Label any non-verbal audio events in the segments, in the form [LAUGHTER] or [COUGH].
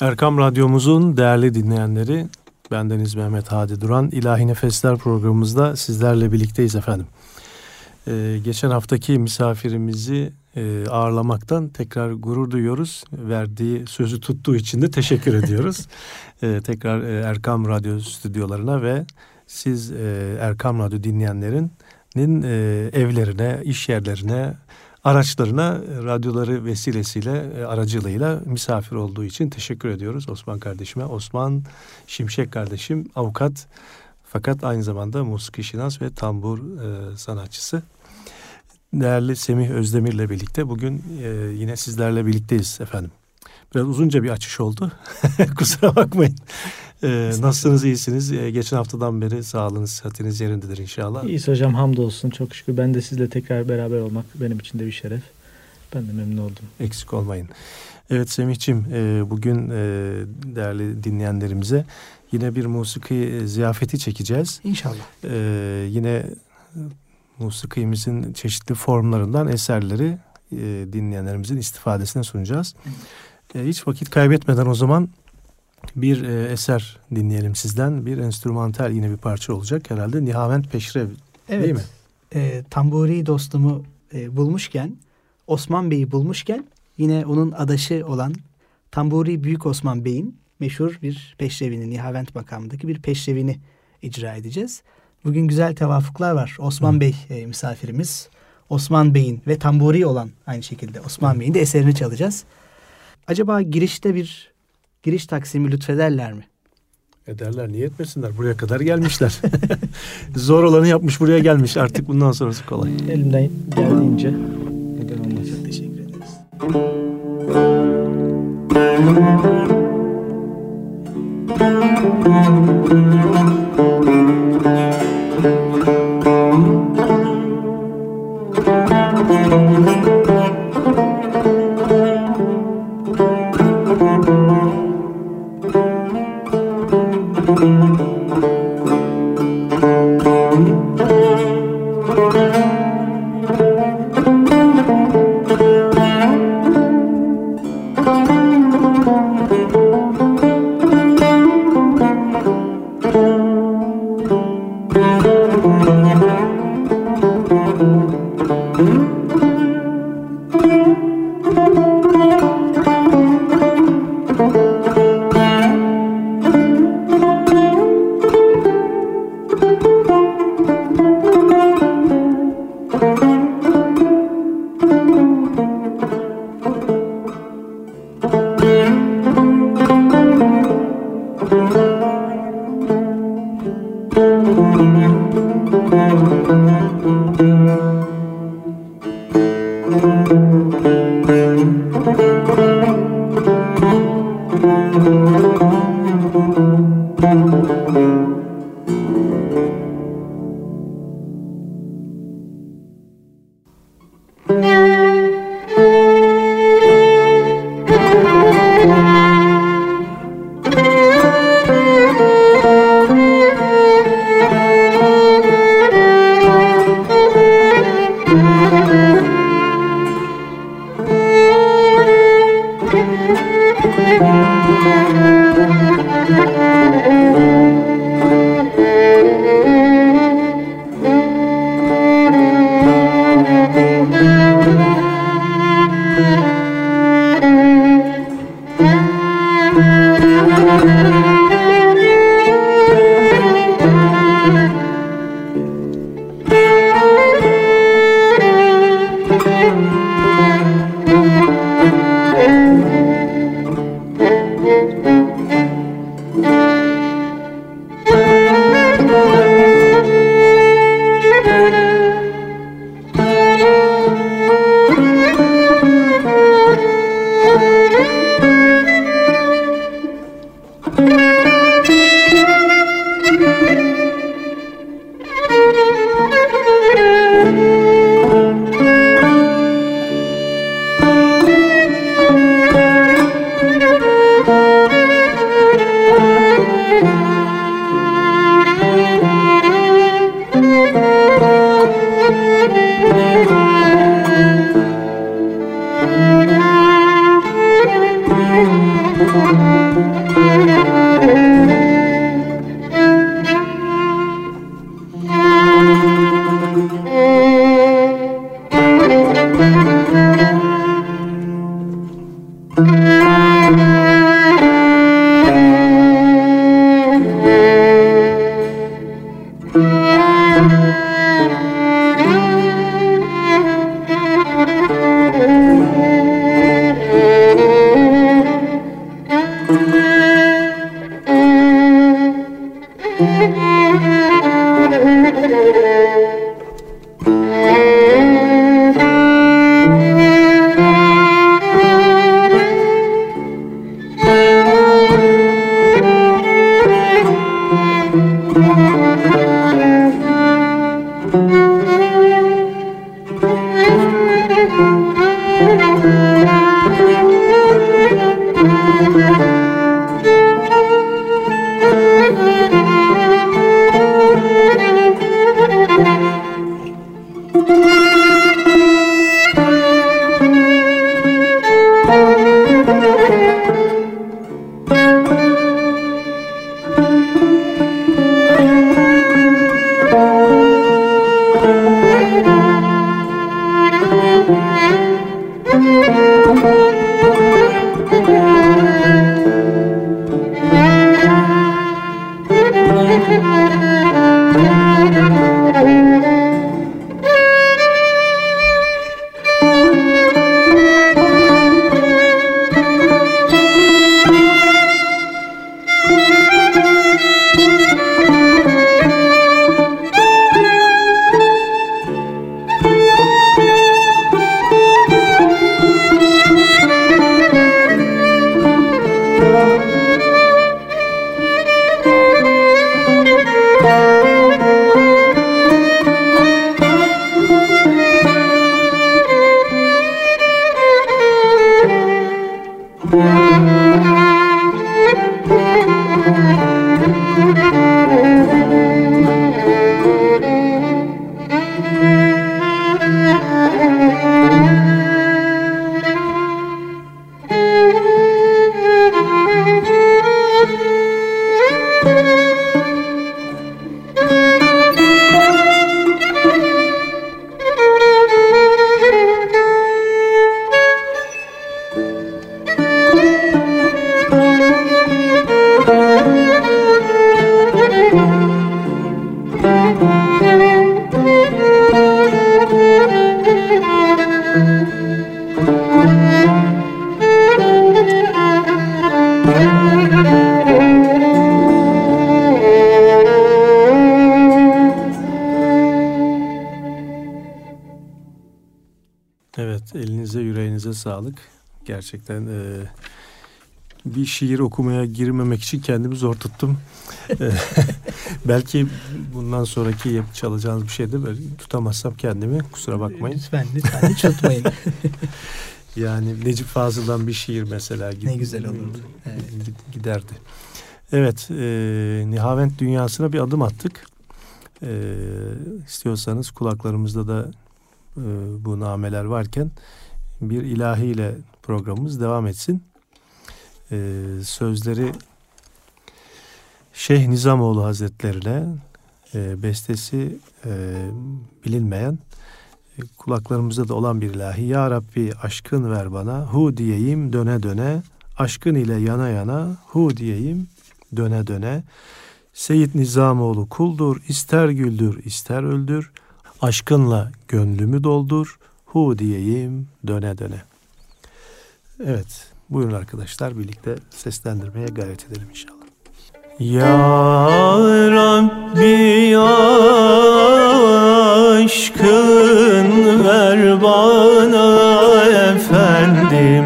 Erkam Radyomuzun değerli dinleyenleri, bendeniz Mehmet Hadi Duran. İlahi Nefesler programımızda sizlerle birlikteyiz efendim. Ee, geçen haftaki misafirimizi e, ağırlamaktan tekrar gurur duyuyoruz. Verdiği sözü tuttuğu için de teşekkür [LAUGHS] ediyoruz. Ee, tekrar e, Erkam Radyo stüdyolarına ve siz e, Erkam Radyo dinleyenlerin e, evlerine, iş yerlerine, araçlarına radyoları vesilesiyle e, aracılığıyla misafir olduğu için teşekkür ediyoruz Osman kardeşime. Osman Şimşek kardeşim avukat fakat aynı zamanda musiki şinas ve tambur e, sanatçısı. Değerli Semih Özdemir'le birlikte bugün e, yine sizlerle birlikteyiz efendim. Biraz uzunca bir açış oldu. [LAUGHS] Kusura bakmayın. Ee, nasılsınız, iyisiniz? Ee, geçen haftadan beri sağlığınız, sıhhatiniz yerindedir inşallah. İyiyiz hocam, hamdolsun. Çok şükür. Ben de sizle tekrar beraber olmak benim için de bir şeref. Ben de memnun oldum. Eksik olmayın. Evet Semih'ciğim, e, bugün e, değerli dinleyenlerimize yine bir musiki e, ziyafeti çekeceğiz. İnşallah. E, yine musikimizin çeşitli formlarından eserleri e, dinleyenlerimizin istifadesine sunacağız. E, hiç vakit kaybetmeden o zaman bir e, eser dinleyelim sizden. Bir enstrümantal yine bir parça olacak herhalde. Nihavent Peşrev evet. değil mi? E, tamburi dostumu e, bulmuşken, Osman Bey'i bulmuşken yine onun adaşı olan Tamburi Büyük Osman Bey'in meşhur bir peşrevini, Nihavent makamındaki bir peşrevini icra edeceğiz. Bugün güzel tevafuklar var. Osman Hı. Bey e, misafirimiz. Osman Bey'in ve tamburi olan aynı şekilde Osman Bey'in de eserini çalacağız. Acaba girişte bir giriş taksimi lütfederler mi? Ederler. Niye etmesinler? Buraya kadar gelmişler. [LAUGHS] Zor olanı yapmış buraya gelmiş. Artık bundan sonrası kolay. Elimden geldiğince Thank you. Sağlık. Gerçekten e, bir şiir okumaya girmemek için kendimi zor tuttum. E, [LAUGHS] belki bundan sonraki çalacağınız bir şeyde böyle tutamazsam kendimi kusura bakmayın. Lütfen lütfen hiç tutmayın. [LAUGHS] yani Necip Fazıl'dan bir şiir mesela. Ne güzel olurdu. Evet. Giderdi. Evet, e, Nihavent dünyasına bir adım attık. E, istiyorsanız kulaklarımızda da e, bu nameler varken bir ilahiyle programımız devam etsin. Ee, sözleri Şeyh Nizamoğlu Hazretlerine e, bestesi e, bilinmeyen e, kulaklarımızda da olan bir ilahi. Ya Rabbi aşkın ver bana hu diyeyim döne döne aşkın ile yana yana hu diyeyim döne döne. Seyyid Nizamoğlu kuldur ister güldür ister öldür aşkınla gönlümü doldur hu diyeyim döne döne. Evet buyurun arkadaşlar birlikte seslendirmeye gayret edelim inşallah. Ya Rabbi aşkın ver bana efendim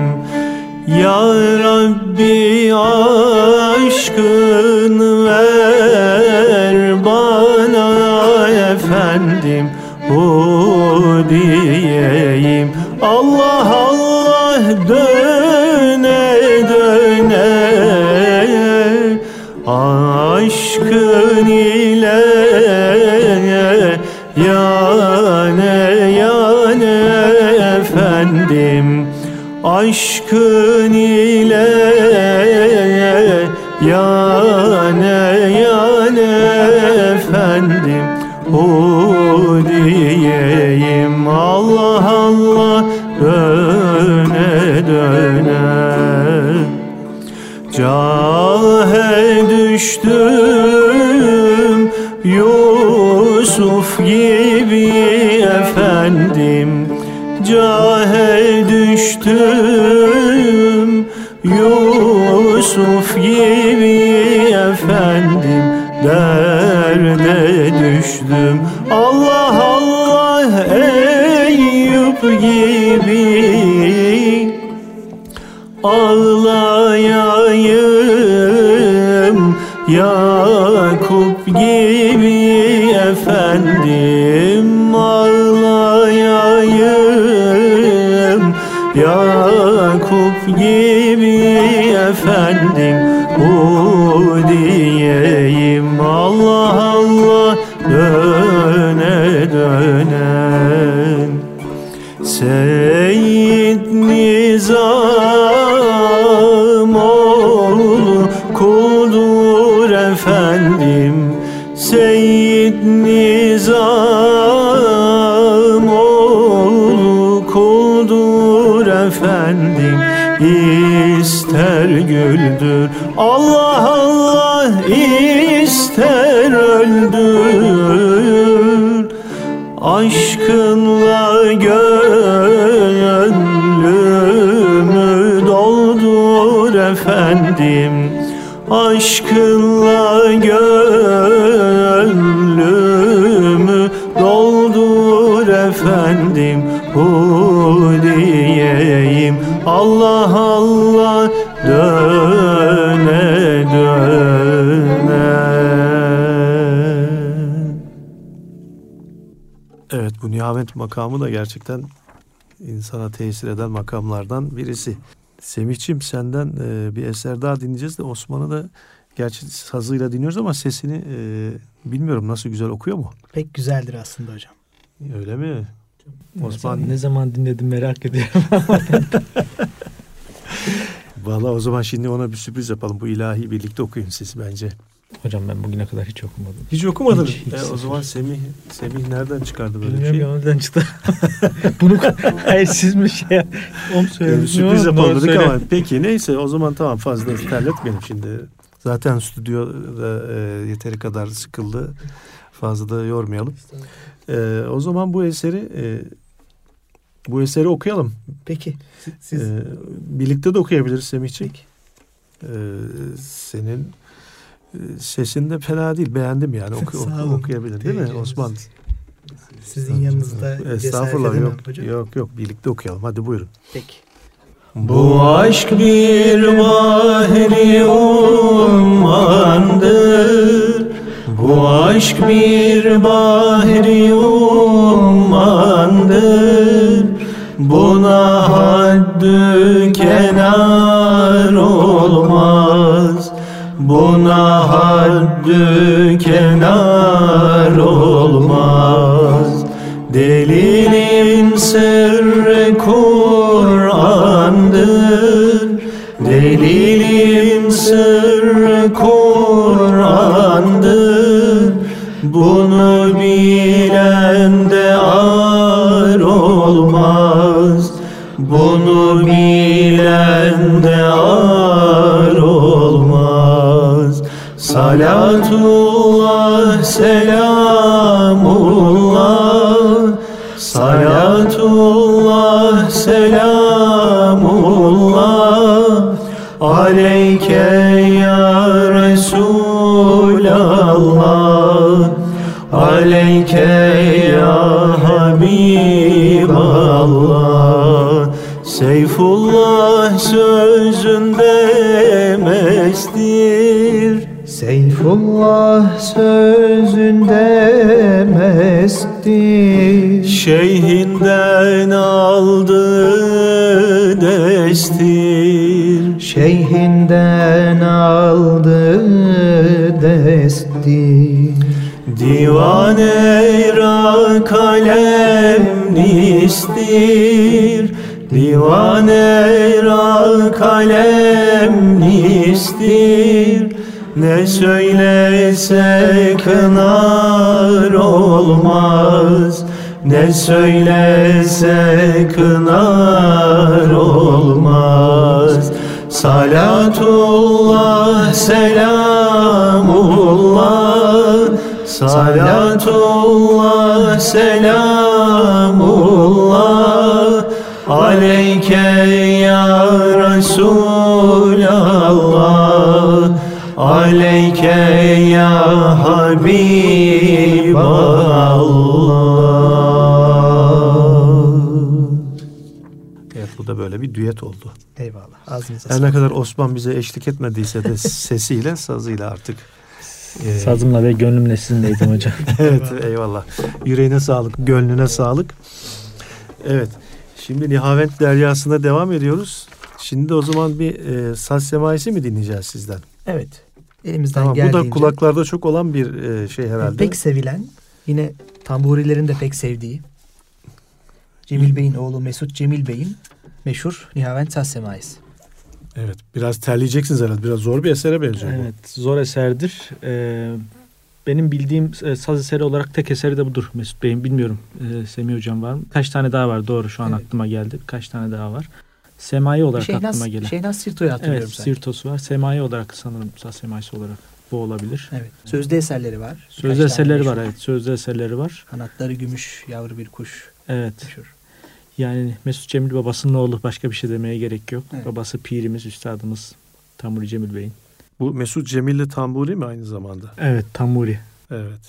Ya Rabbi aşkın Seyyid Nizam oğlu kuldur efendim. Seyyid Nizam oğlu kuldur efendim. İster güldür Aşkınla gönlümü doldur efendim Hu diyeyim Allah Allah döne döne Evet bu nihamet makamı da gerçekten insana tesir eden makamlardan birisi. Semihçim senden e, bir eser daha dinleyeceğiz de Osman'ı da gerçi sazıyla dinliyoruz ama sesini e, bilmiyorum nasıl güzel okuyor mu? Pek güzeldir aslında hocam. Öyle mi? Osman ne zaman dinledim merak ediyorum. [LAUGHS] [LAUGHS] Valla o zaman şimdi ona bir sürpriz yapalım. Bu ilahi birlikte okuyun siz bence. Hocam ben bugüne kadar hiç okumadım. Hiç okumadın. Hiç, hiç E, o zaman Semih Semih nereden çıkardı böyle bir Bilmiyorum şey? ya nereden çıktı. [LAUGHS] Bunu hayır siz mi şey Ee, söylediniz. sürpriz yapalım dedik söyle. ama peki neyse o zaman tamam fazla terletmeyelim şimdi. Zaten stüdyoda e, yeteri kadar sıkıldı. Fazla da yormayalım. E, o zaman bu eseri e, bu eseri okuyalım. Peki. Siz E, birlikte de okuyabiliriz Semihciğim. E, senin e, sesin de fena değil. Beğendim yani. [LAUGHS] Oku, oku- okuyabilir değil mi Osman? sizin yanınızda Estağfurullah yok. hocam. Yok yok birlikte okuyalım. Hadi buyurun. Peki. Bu aşk bir bahri ummandır Bu aşk bir bahri ummandır Buna haddü kenar olmaz Buna haddü kenar olmaz. Delilin sırrı Kur'an'dır. Delilin sırrı Kur'an'dır. Bunu bilen de ar olmaz. Bunu bilen Salatullah selamullah. Salatullah selamullah. Aleyke ya Resulallah. Aleyke ya Habiballah. Seyfullah sözünde Seyfullah sözünde mestir Şeyhinden aldı destir. Şeyhinden aldı destir Divane ra kalem nistir. Divane ra kalem nistir Ne söylese kınar olmaz. Ne söylese kınar olmaz. Salatullah selamullah. Salatullah selamullah. Aleyke ya Resulallah aleyke ya Habiballah. Evet bu da böyle bir düet oldu. Eyvallah. Ağzınıza Her ne kadar Osman bize eşlik etmediyse de [LAUGHS] sesiyle, sazıyla artık. e, Sazımla ve gönlümle sizinleydim [LAUGHS] hocam. evet eyvallah. Yüreğine sağlık, gönlüne sağlık. Evet. Şimdi Nihavent Deryası'na devam ediyoruz. Şimdi o zaman bir e, saz semaisi mi dinleyeceğiz sizden? Evet. Elimizden Tamam. Bu geldiğince. da kulaklarda çok olan bir e, şey herhalde. Pek sevilen, yine tamburilerin de pek sevdiği Cemil Bey'in oğlu Mesut Cemil Bey'in meşhur Nihavent Saz Semaisi. Evet. Biraz terleyeceksiniz herhalde. Biraz zor bir esere benziyor. bu. evet zor eserdir. Ee, benim bildiğim e, saz eseri olarak tek eseri de budur Mesut Bey'in. Bilmiyorum e, Semih Hocam var mı? Kaç tane daha var doğru şu an Evet. aklıma geldi. Kaç tane daha var. Semai olarak Şeynaz, aklıma gelen. Şeynaz Sirto'yu hatırlıyorum evet sanki. Sirtos var. Semai olarak sanırım saz semaisi olarak bu olabilir. Evet. Sözde eserleri var. Sözde Birkaç tane eserleri var evet. Sözde eserleri var. Kanatları gümüş, yavru bir kuş Evet. meşhur. Yani Mesut Cemil babasının oğlu başka bir şey demeye gerek yok. Evet. Babası pirimiz, üstadımız Tamuri Cemil Bey'in. Bu Mesut Cemil'le tamburi mi aynı zamanda? Evet Tamuri. Evet.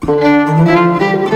Thank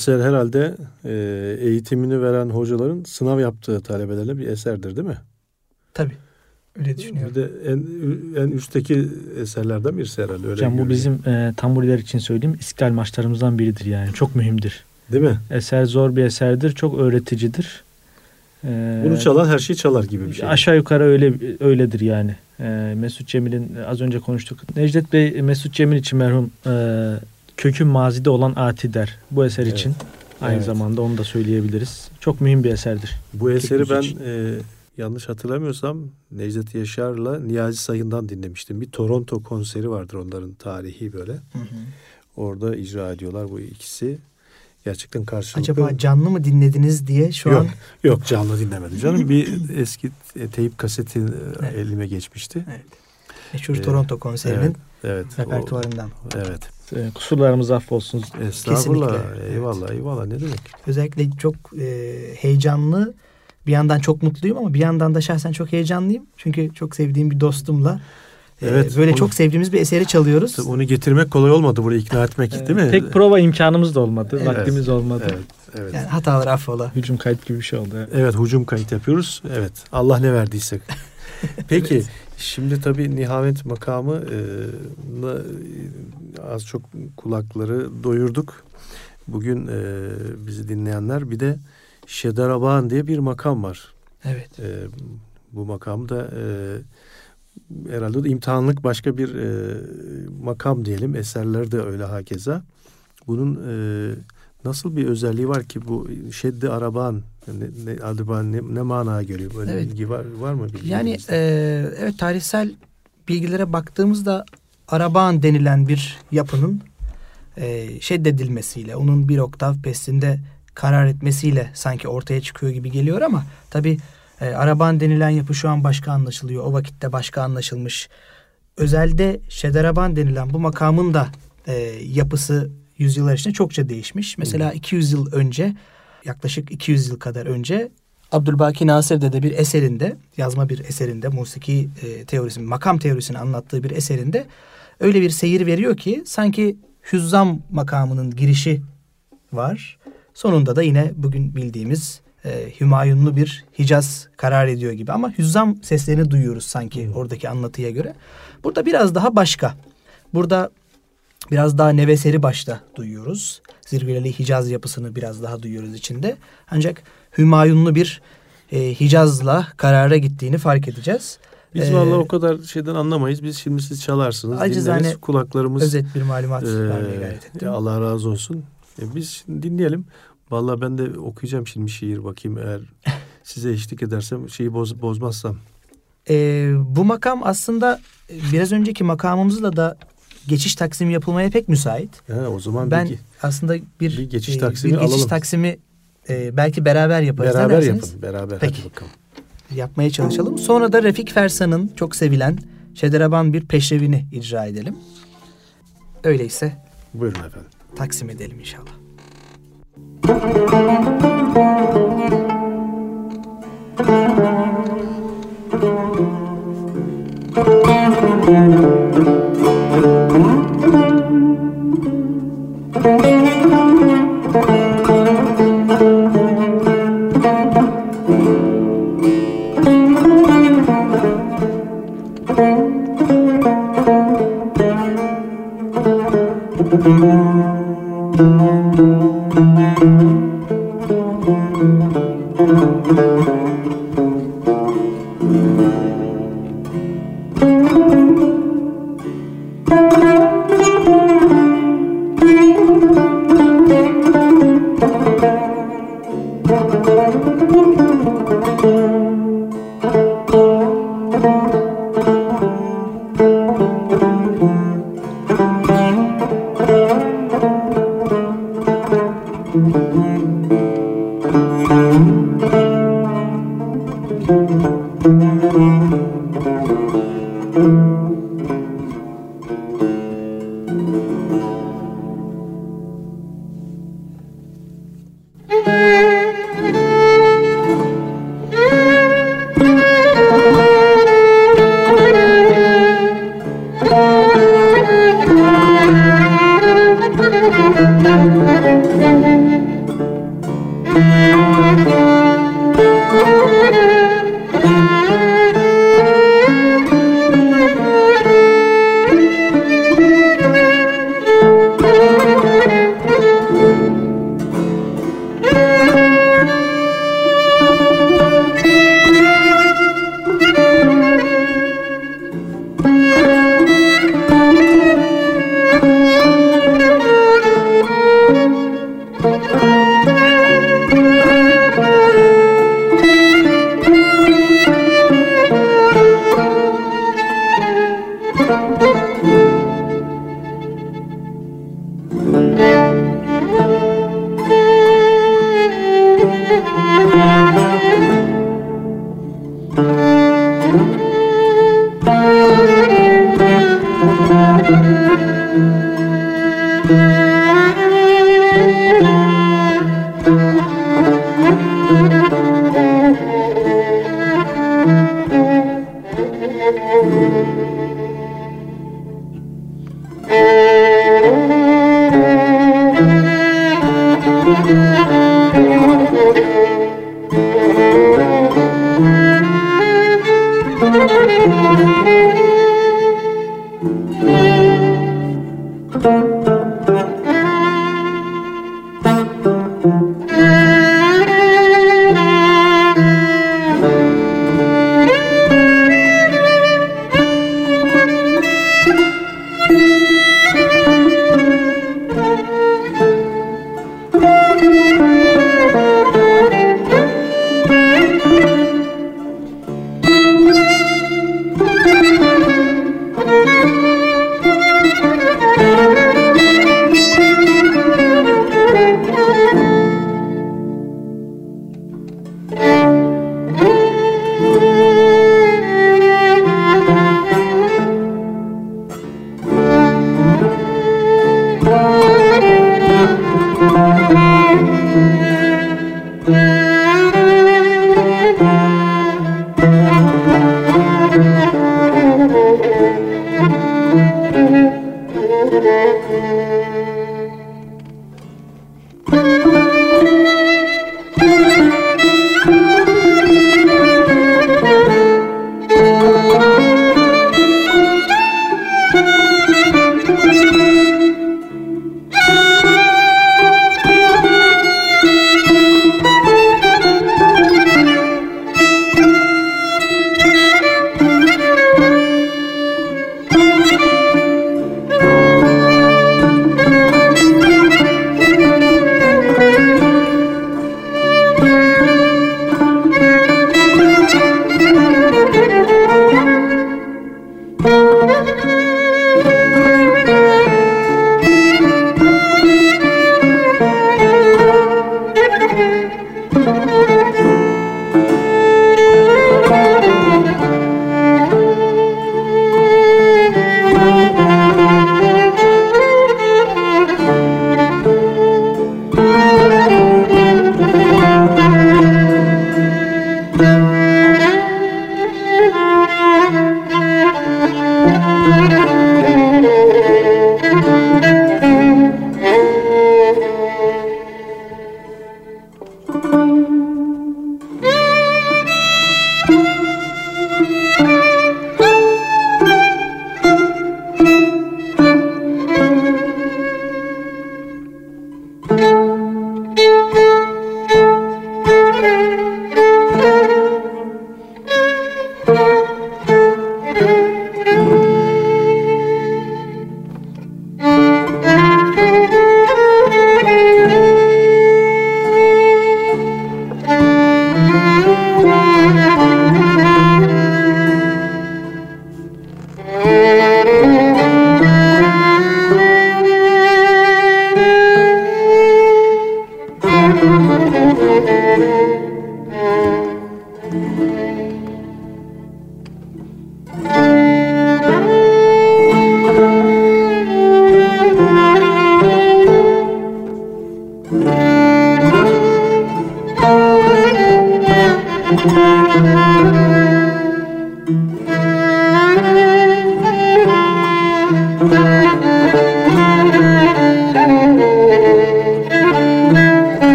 eser herhalde e, eğitimini veren hocaların sınav yaptığı talebelerine bir eserdir değil mi? Tabii. Öyle düşünüyorum. Bir de en, en üstteki eserlerden birisi herhalde. Öyle Hocam bu bizim e, tamburiler için söyleyeyim istiklal maçlarımızdan biridir yani. Çok mühimdir. Değil mi? Eser zor bir eserdir. Çok öğreticidir. E, Bunu çalan her şeyi çalar gibi bir şey. Aşağı yukarı öyle öyledir yani. E, Mesut Cemil'in az önce konuştuk. Necdet Bey Mesut Cemil için merhum e, kökün mazide olan ati der. Bu eser Evet. için aynı Evet. zamanda onu da söyleyebiliriz. Çok mühim bir eserdir. Bu eseri ben e, yanlış hatırlamıyorsam Necdet Yaşar'la Niyazi Sayın'dan dinlemiştim. Bir Toronto konseri vardır onların tarihi böyle. Hı hı. Orada icra ediyorlar bu ikisi. Gerçekten karşılıklı. Acaba canlı mı dinlediniz diye şu Yok. an Yok canlı dinlemedim canım. Bir [LAUGHS] eski e, teyip kaseti e, Evet. elime geçmişti. meşhur Ee, Toronto konserinin Evet. o- repertuarından. evet. E, kusurlarımız affolsun. Estağfurullah. Kesinlikle, evet. Eyvallah eyvallah ne demek. Özellikle çok e, heyecanlı. Bir yandan çok mutluyum ama bir yandan da şahsen çok heyecanlıyım. Çünkü çok sevdiğim bir dostumla e, Evet, böyle onu- çok sevdiğimiz bir eseri çalıyoruz. Tabii onu getirmek kolay olmadı buraya ikna etmek değil mi? Pek prova imkanımız da olmadı. Evet. Vaktimiz olmadı. Evet. Evet. Yani hatalar affola. Hücum kayıt gibi bir şey oldu. Evet hücum kayıt yapıyoruz. Evet Allah ne verdiyse. [LAUGHS] Peki şimdi tabii nihavet makamı e, az çok kulakları doyurduk. Bugün e, bizi dinleyenler bir de Şedaraban diye bir makam var. Evet. E, bu makam da e, herhalde de imtihanlık başka bir e, makam diyelim. Eserler de öyle hakeza. Bunun e, nasıl bir özelliği var ki bu şeddi araban ne, ne, araban ne, ne manaya geliyor? Böyle Evet. bilgi var, var mı? Bilgi Yani e, evet tarihsel bilgilere baktığımızda Arabağan denilen bir yapının e, şeddedilmesiyle, onun bir oktav pestinde karar etmesiyle sanki ortaya çıkıyor gibi geliyor ama tabi e, Arabağan denilen yapı şu an başka anlaşılıyor. O vakitte başka anlaşılmış. Özelde Şederaban denilen bu makamın da e, yapısı yüzyıllar içinde çokça değişmiş. Mesela 200 yıl önce, yaklaşık 200 yıl kadar önce Abdülbaki Nasir'de de bir eserinde, yazma bir eserinde, musiki e, teorisini, makam teorisini anlattığı bir eserinde öyle bir seyir veriyor ki sanki Hüzzam makamının girişi var. Sonunda da yine bugün bildiğimiz e, Hümayunlu bir Hicaz karar ediyor gibi ama Hüzzam seslerini duyuyoruz sanki oradaki anlatıya göre. Burada biraz daha başka. Burada biraz daha neveseri başta duyuyoruz. Zirveleli Hicaz yapısını biraz daha duyuyoruz içinde. Ancak Hümayunlu bir e, Hicaz'la karara gittiğini fark edeceğiz. Biz Ee, vallahi o kadar şeyden anlamayız. Biz şimdi siz çalarsınız. Acizane dinleriz. Kulaklarımız Özet bir malumat e, vermeye gayret ettim. Allah razı olsun. E, biz şimdi dinleyelim. Vallahi ben de okuyacağım şimdi şiir bakayım eğer [LAUGHS] size eşlik edersem şeyi boz, bozmazsam. e, bu makam aslında e, biraz önceki makamımızla da geçiş taksimi yapılmaya pek müsait. He, o zaman ben bir, aslında bir, bir geçiş e, taksimi bir geçiş alalım. taksimi e, belki beraber yaparız. Beraber yapın. Beraber Peki. hadi bakalım. Yapmaya çalışalım. Sonra da Refik Fersan'ın çok sevilen Şedereban bir peşrevini icra edelim. Öyleyse buyurun efendim. Taksim edelim inşallah. Müzik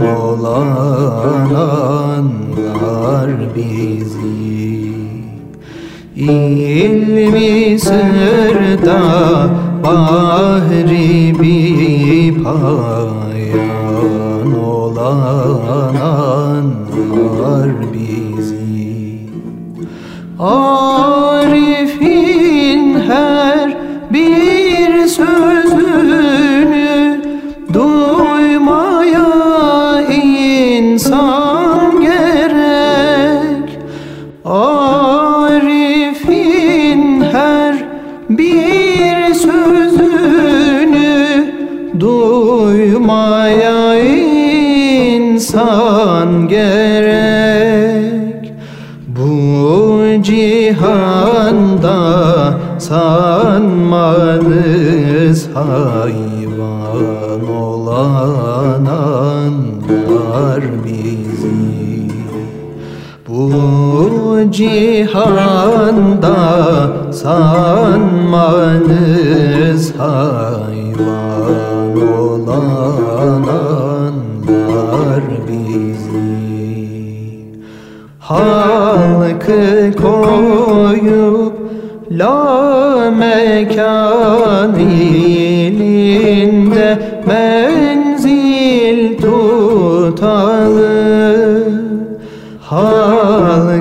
dolananlar bizi. İlmi sırda bahri bir payan olananlar bizi. Oh cihanda sanmanız hayvan olanlar bizi. Halkı koyup la mekanı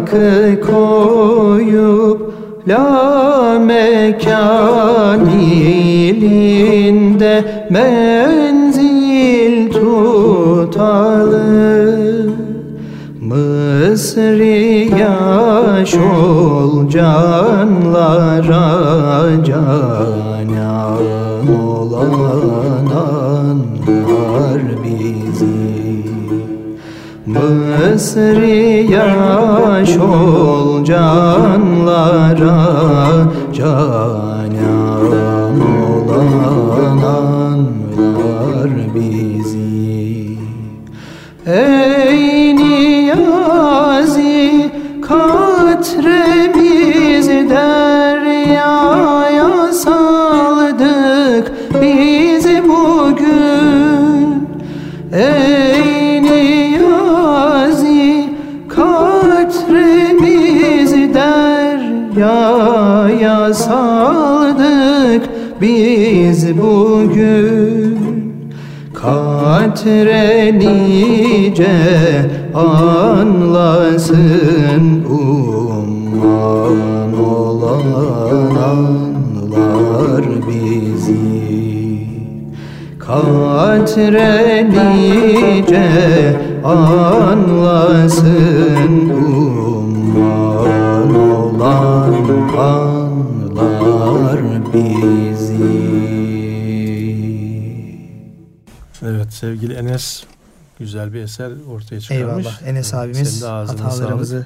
Hakkı koyup la mekan ilinde menzil tutalım Mısri yaş ol canlara can. Mısır yaş ol canlara can Katre nice anlasın umman olan anlar bizi. Katre nice anlasın umman olan anlar bizi Evet sevgili Enes güzel bir eser ortaya çıkarmış. Eyvallah Enes abimiz hatalarımızı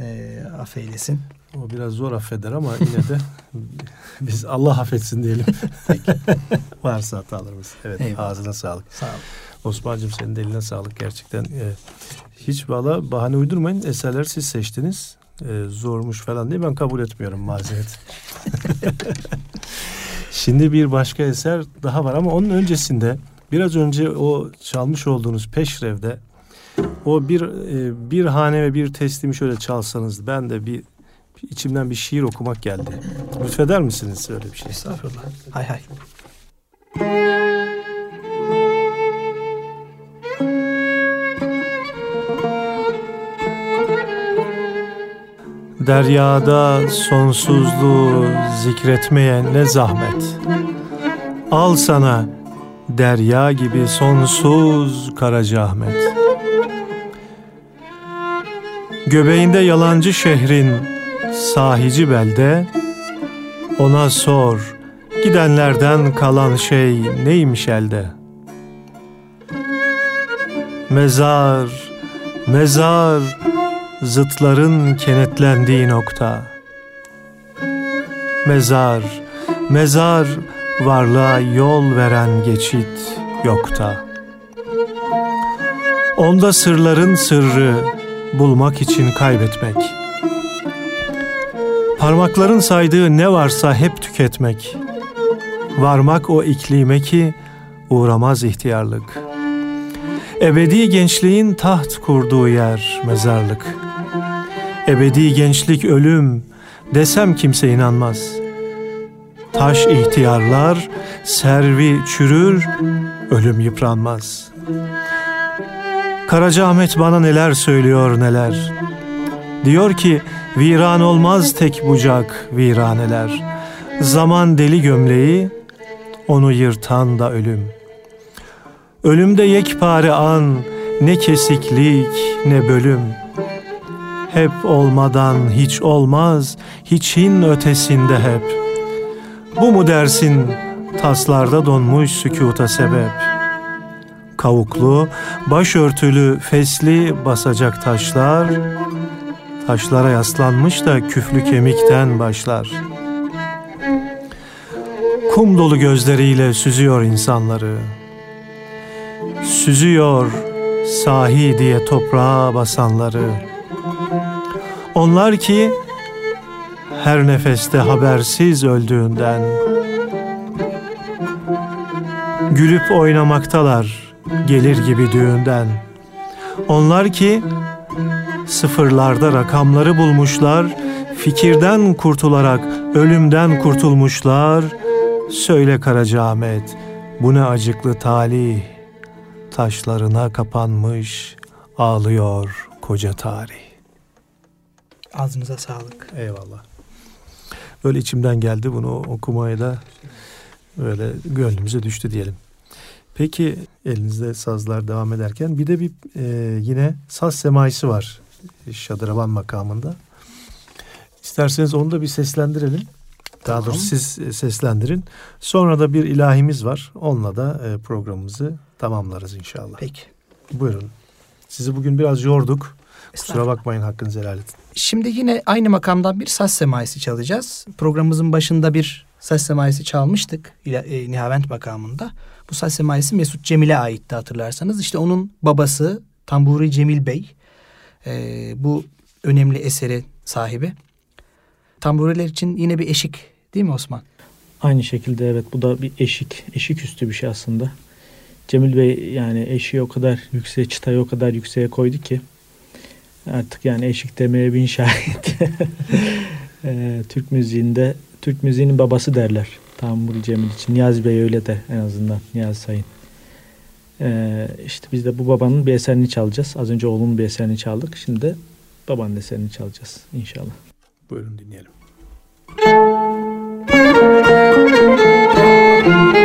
e, affeylesin. O biraz zor affeder ama yine de [LAUGHS] biz Allah affetsin diyelim. [LAUGHS] Varsa hatalarımız. Evet Eyvallah. ağzına sağlık. Sağ ol. Osman'cığım senin de eline sağlık gerçekten. Ee, hiç valla bahane uydurmayın. Eserler siz seçtiniz. Ee, zormuş falan diye ben kabul etmiyorum mazeret. [LAUGHS] Şimdi bir başka eser daha var ama onun öncesinde biraz önce o çalmış olduğunuz peşrevde o bir e, bir hane ve bir teslimi şöyle çalsanız ben de bir, içimden bir şiir okumak geldi. Lütfeder misiniz öyle bir şey? Estağfurullah. Hay hay. Deryada sonsuzluğu zikretmeye ne zahmet. Al sana derya gibi sonsuz Karacaahmet. Göbeğinde yalancı şehrin sahici belde, ona sor gidenlerden kalan şey neymiş elde? Mezar, mezar, zıtların kenetlendiği nokta. Mezar, mezar varlığa yol veren geçit yokta. Onda sırların sırrı bulmak için kaybetmek. Parmakların saydığı ne varsa hep tüketmek. Varmak o iklime ki uğramaz ihtiyarlık. Ebedi gençliğin taht kurduğu yer mezarlık. Ebedi gençlik ölüm desem kimse inanmaz. Taş ihtiyarlar, servi çürür, ölüm yıpranmaz. Karacaahmet bana neler söylüyor neler. Diyor ki viran olmaz tek bucak viraneler. Zaman deli gömleği, onu yırtan da ölüm. Ölümde yekpare an, ne kesiklik ne bölüm. Hep olmadan hiç olmaz, hiçin ötesinde hep. Bu mu dersin taslarda donmuş sükuta sebep? Kavuklu, başörtülü, fesli basacak taşlar, taşlara yaslanmış da küflü kemikten başlar. Kum dolu gözleriyle süzüyor insanları. Süzüyor sahi diye toprağa basanları. Onlar ki her nefeste habersiz öldüğünden. Gülüp oynamaktalar gelir gibi düğünden. Onlar ki sıfırlarda rakamları bulmuşlar Fikirden kurtularak ölümden kurtulmuşlar. Söyle Karacaahmet bu ne acıklı talih? Taşlarına kapanmış ağlıyor koca tarih. Ağzınıza sağlık. Eyvallah. Böyle içimden geldi bunu okumaya da böyle gönlümüze düştü diyelim. Peki elinizde sazlar devam ederken bir de bir e, yine saz semaisi var Şadıravan makamında. İsterseniz onu da bir seslendirelim. Daha doğrusu siz e, seslendirin. Sonra da bir ilahimiz var. Onunla da e, programımızı tamamlarız inşallah. Peki. Buyurun. Sizi bugün biraz yorduk. Kusura bakmayın hakkınızı helal edin. Şimdi yine aynı makamdan bir saz semaisi çalacağız. Programımızın başında bir saz semaisi çalmıştık e, Nihavent makamında. Bu saz semaisi Mesut Cemil'e aitti hatırlarsanız. İşte onun babası Tamburi Cemil Bey e, bu önemli eseri sahibi. Tamburiler için yine bir eşik değil mi Osman? Aynı şekilde evet bu da bir eşik. Eşik üstü bir şey aslında. Cemil Bey yani eşiği o kadar yükseğe, çıtayı o kadar yükseğe koydu ki artık yani eşik demeye bin şahit. [LAUGHS] e, Türk müziğinde Türk müziğinin babası derler. Tamburi Cemil için. Niyazi Bey öyle de en azından. Niyazi Sayın. E, işte biz de bu babanın bir eserini çalacağız. Az önce oğlunun bir eserini çaldık. Şimdi de babanın eserini çalacağız inşallah. Buyurun dinleyelim. Thank [LAUGHS]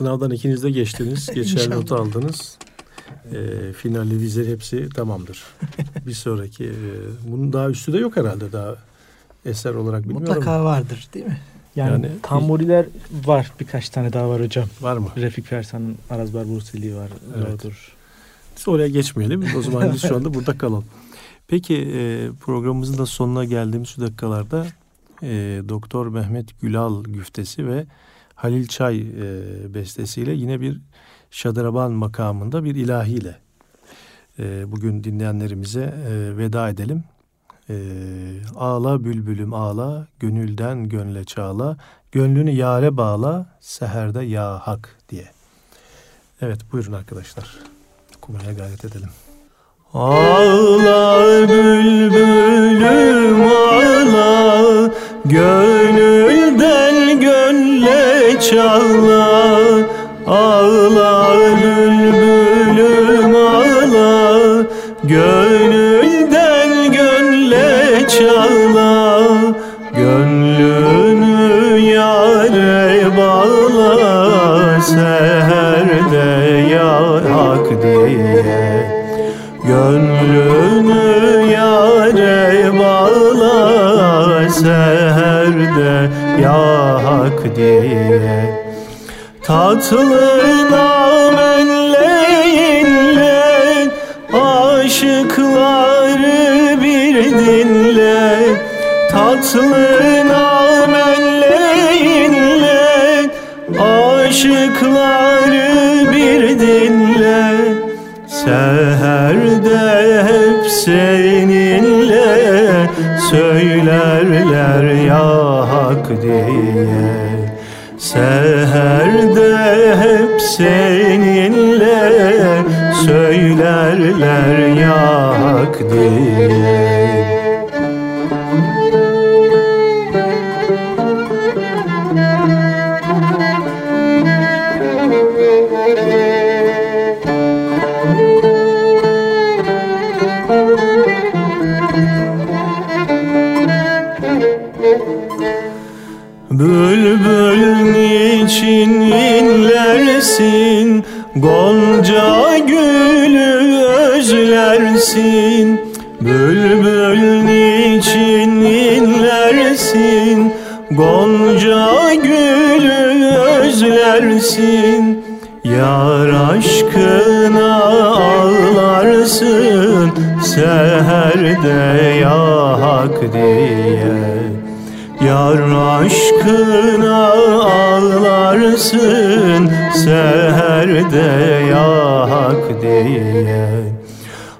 sınavdan ikiniz de geçtiniz. [LAUGHS] Geçer not aldınız. E, finali vize hepsi tamamdır. [LAUGHS] bir sonraki e, bunun daha üstü de yok herhalde daha eser olarak bilmiyorum. Mutlaka vardır değil mi? Yani, Yani- tamburiler var. Birkaç tane daha var hocam. Var mı? Refik Fersan'ın Arazbar Bursili var. Evet. Doğrudur. Biz oraya geçmeyelim. O zaman biz şu anda burada kalalım. [LAUGHS] Peki e, programımızın da sonuna geldiğimiz şu dakikalarda e, Doktor Mehmet Gülal güftesi ve Halil Çay e, bestesiyle yine bir Şadıraban makamında bir ilahiyle e, bugün dinleyenlerimize e, veda edelim. E, ağla bülbülüm ağla, gönülden gönle çağla, gönlünü yare bağla, seherde ya hak diye. Evet buyurun arkadaşlar okumaya gayret edelim. Ağla bülbülüm ağla Gönülden çağla Ağla Seherde ya hak diye. Tatlı namenleyinle Aşıkları bir dinle. Tatlı namenleyinle Aşıkları bir dinle. Seherde hep seninle diye Seherde hep seninle Söylerler ya hak diye niçin inlersin Gonca gülü özlersin. Bülbül niçin inlersin Gonca gülü özlersin. Yar aşkına ağlarsın Seherde ya hak diye Yar aşkına ağlarsın Seherde ya hak diye.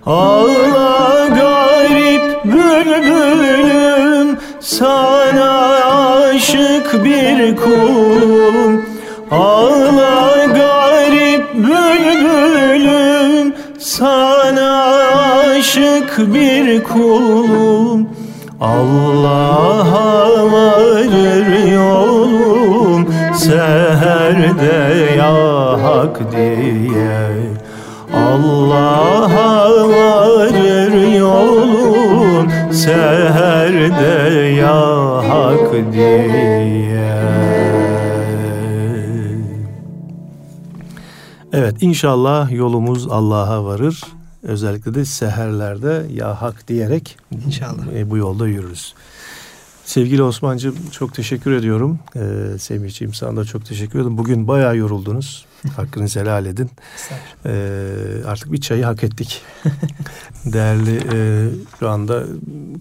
Ağla garip bülbülüm Sana aşık bir kulum. Ağla garip bülbülüm Sana aşık bir kulum Allah'a varır yolum Seherde ya hak diye Allah'a varır yolum Seherde ya hak diye Evet inşallah yolumuz Allah'a varır. Özellikle de seherlerde ya hak diyerek İnşallah. e, bu yolda yürürüz. Sevgili Osman'cığım çok teşekkür ediyorum. Ee, Semih'ciğim sana da çok teşekkür ederim. Bugün bayağı yoruldunuz. [LAUGHS] Hakkınızı helal edin. Ee, artık bir çayı hak ettik. [LAUGHS] Değerli e, şu anda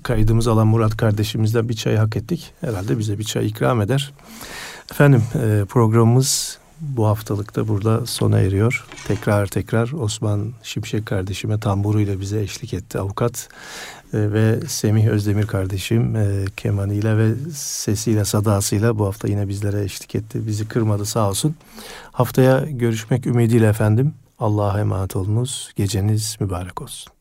kaydımız alan Murat kardeşimizden bir çayı hak ettik. Herhalde bize bir çay ikram eder. Efendim e, programımız bu haftalıkta burada sona eriyor. Tekrar tekrar Osman Şimşek kardeşime tamburuyla bize eşlik etti. Avukat e, ve Semih Özdemir kardeşim e, kemanıyla ve sesiyle sadasıyla bu hafta yine bizlere eşlik etti. Bizi kırmadı sağ olsun. Haftaya görüşmek ümidiyle efendim. Allah'a emanet olunuz. Geceniz mübarek olsun.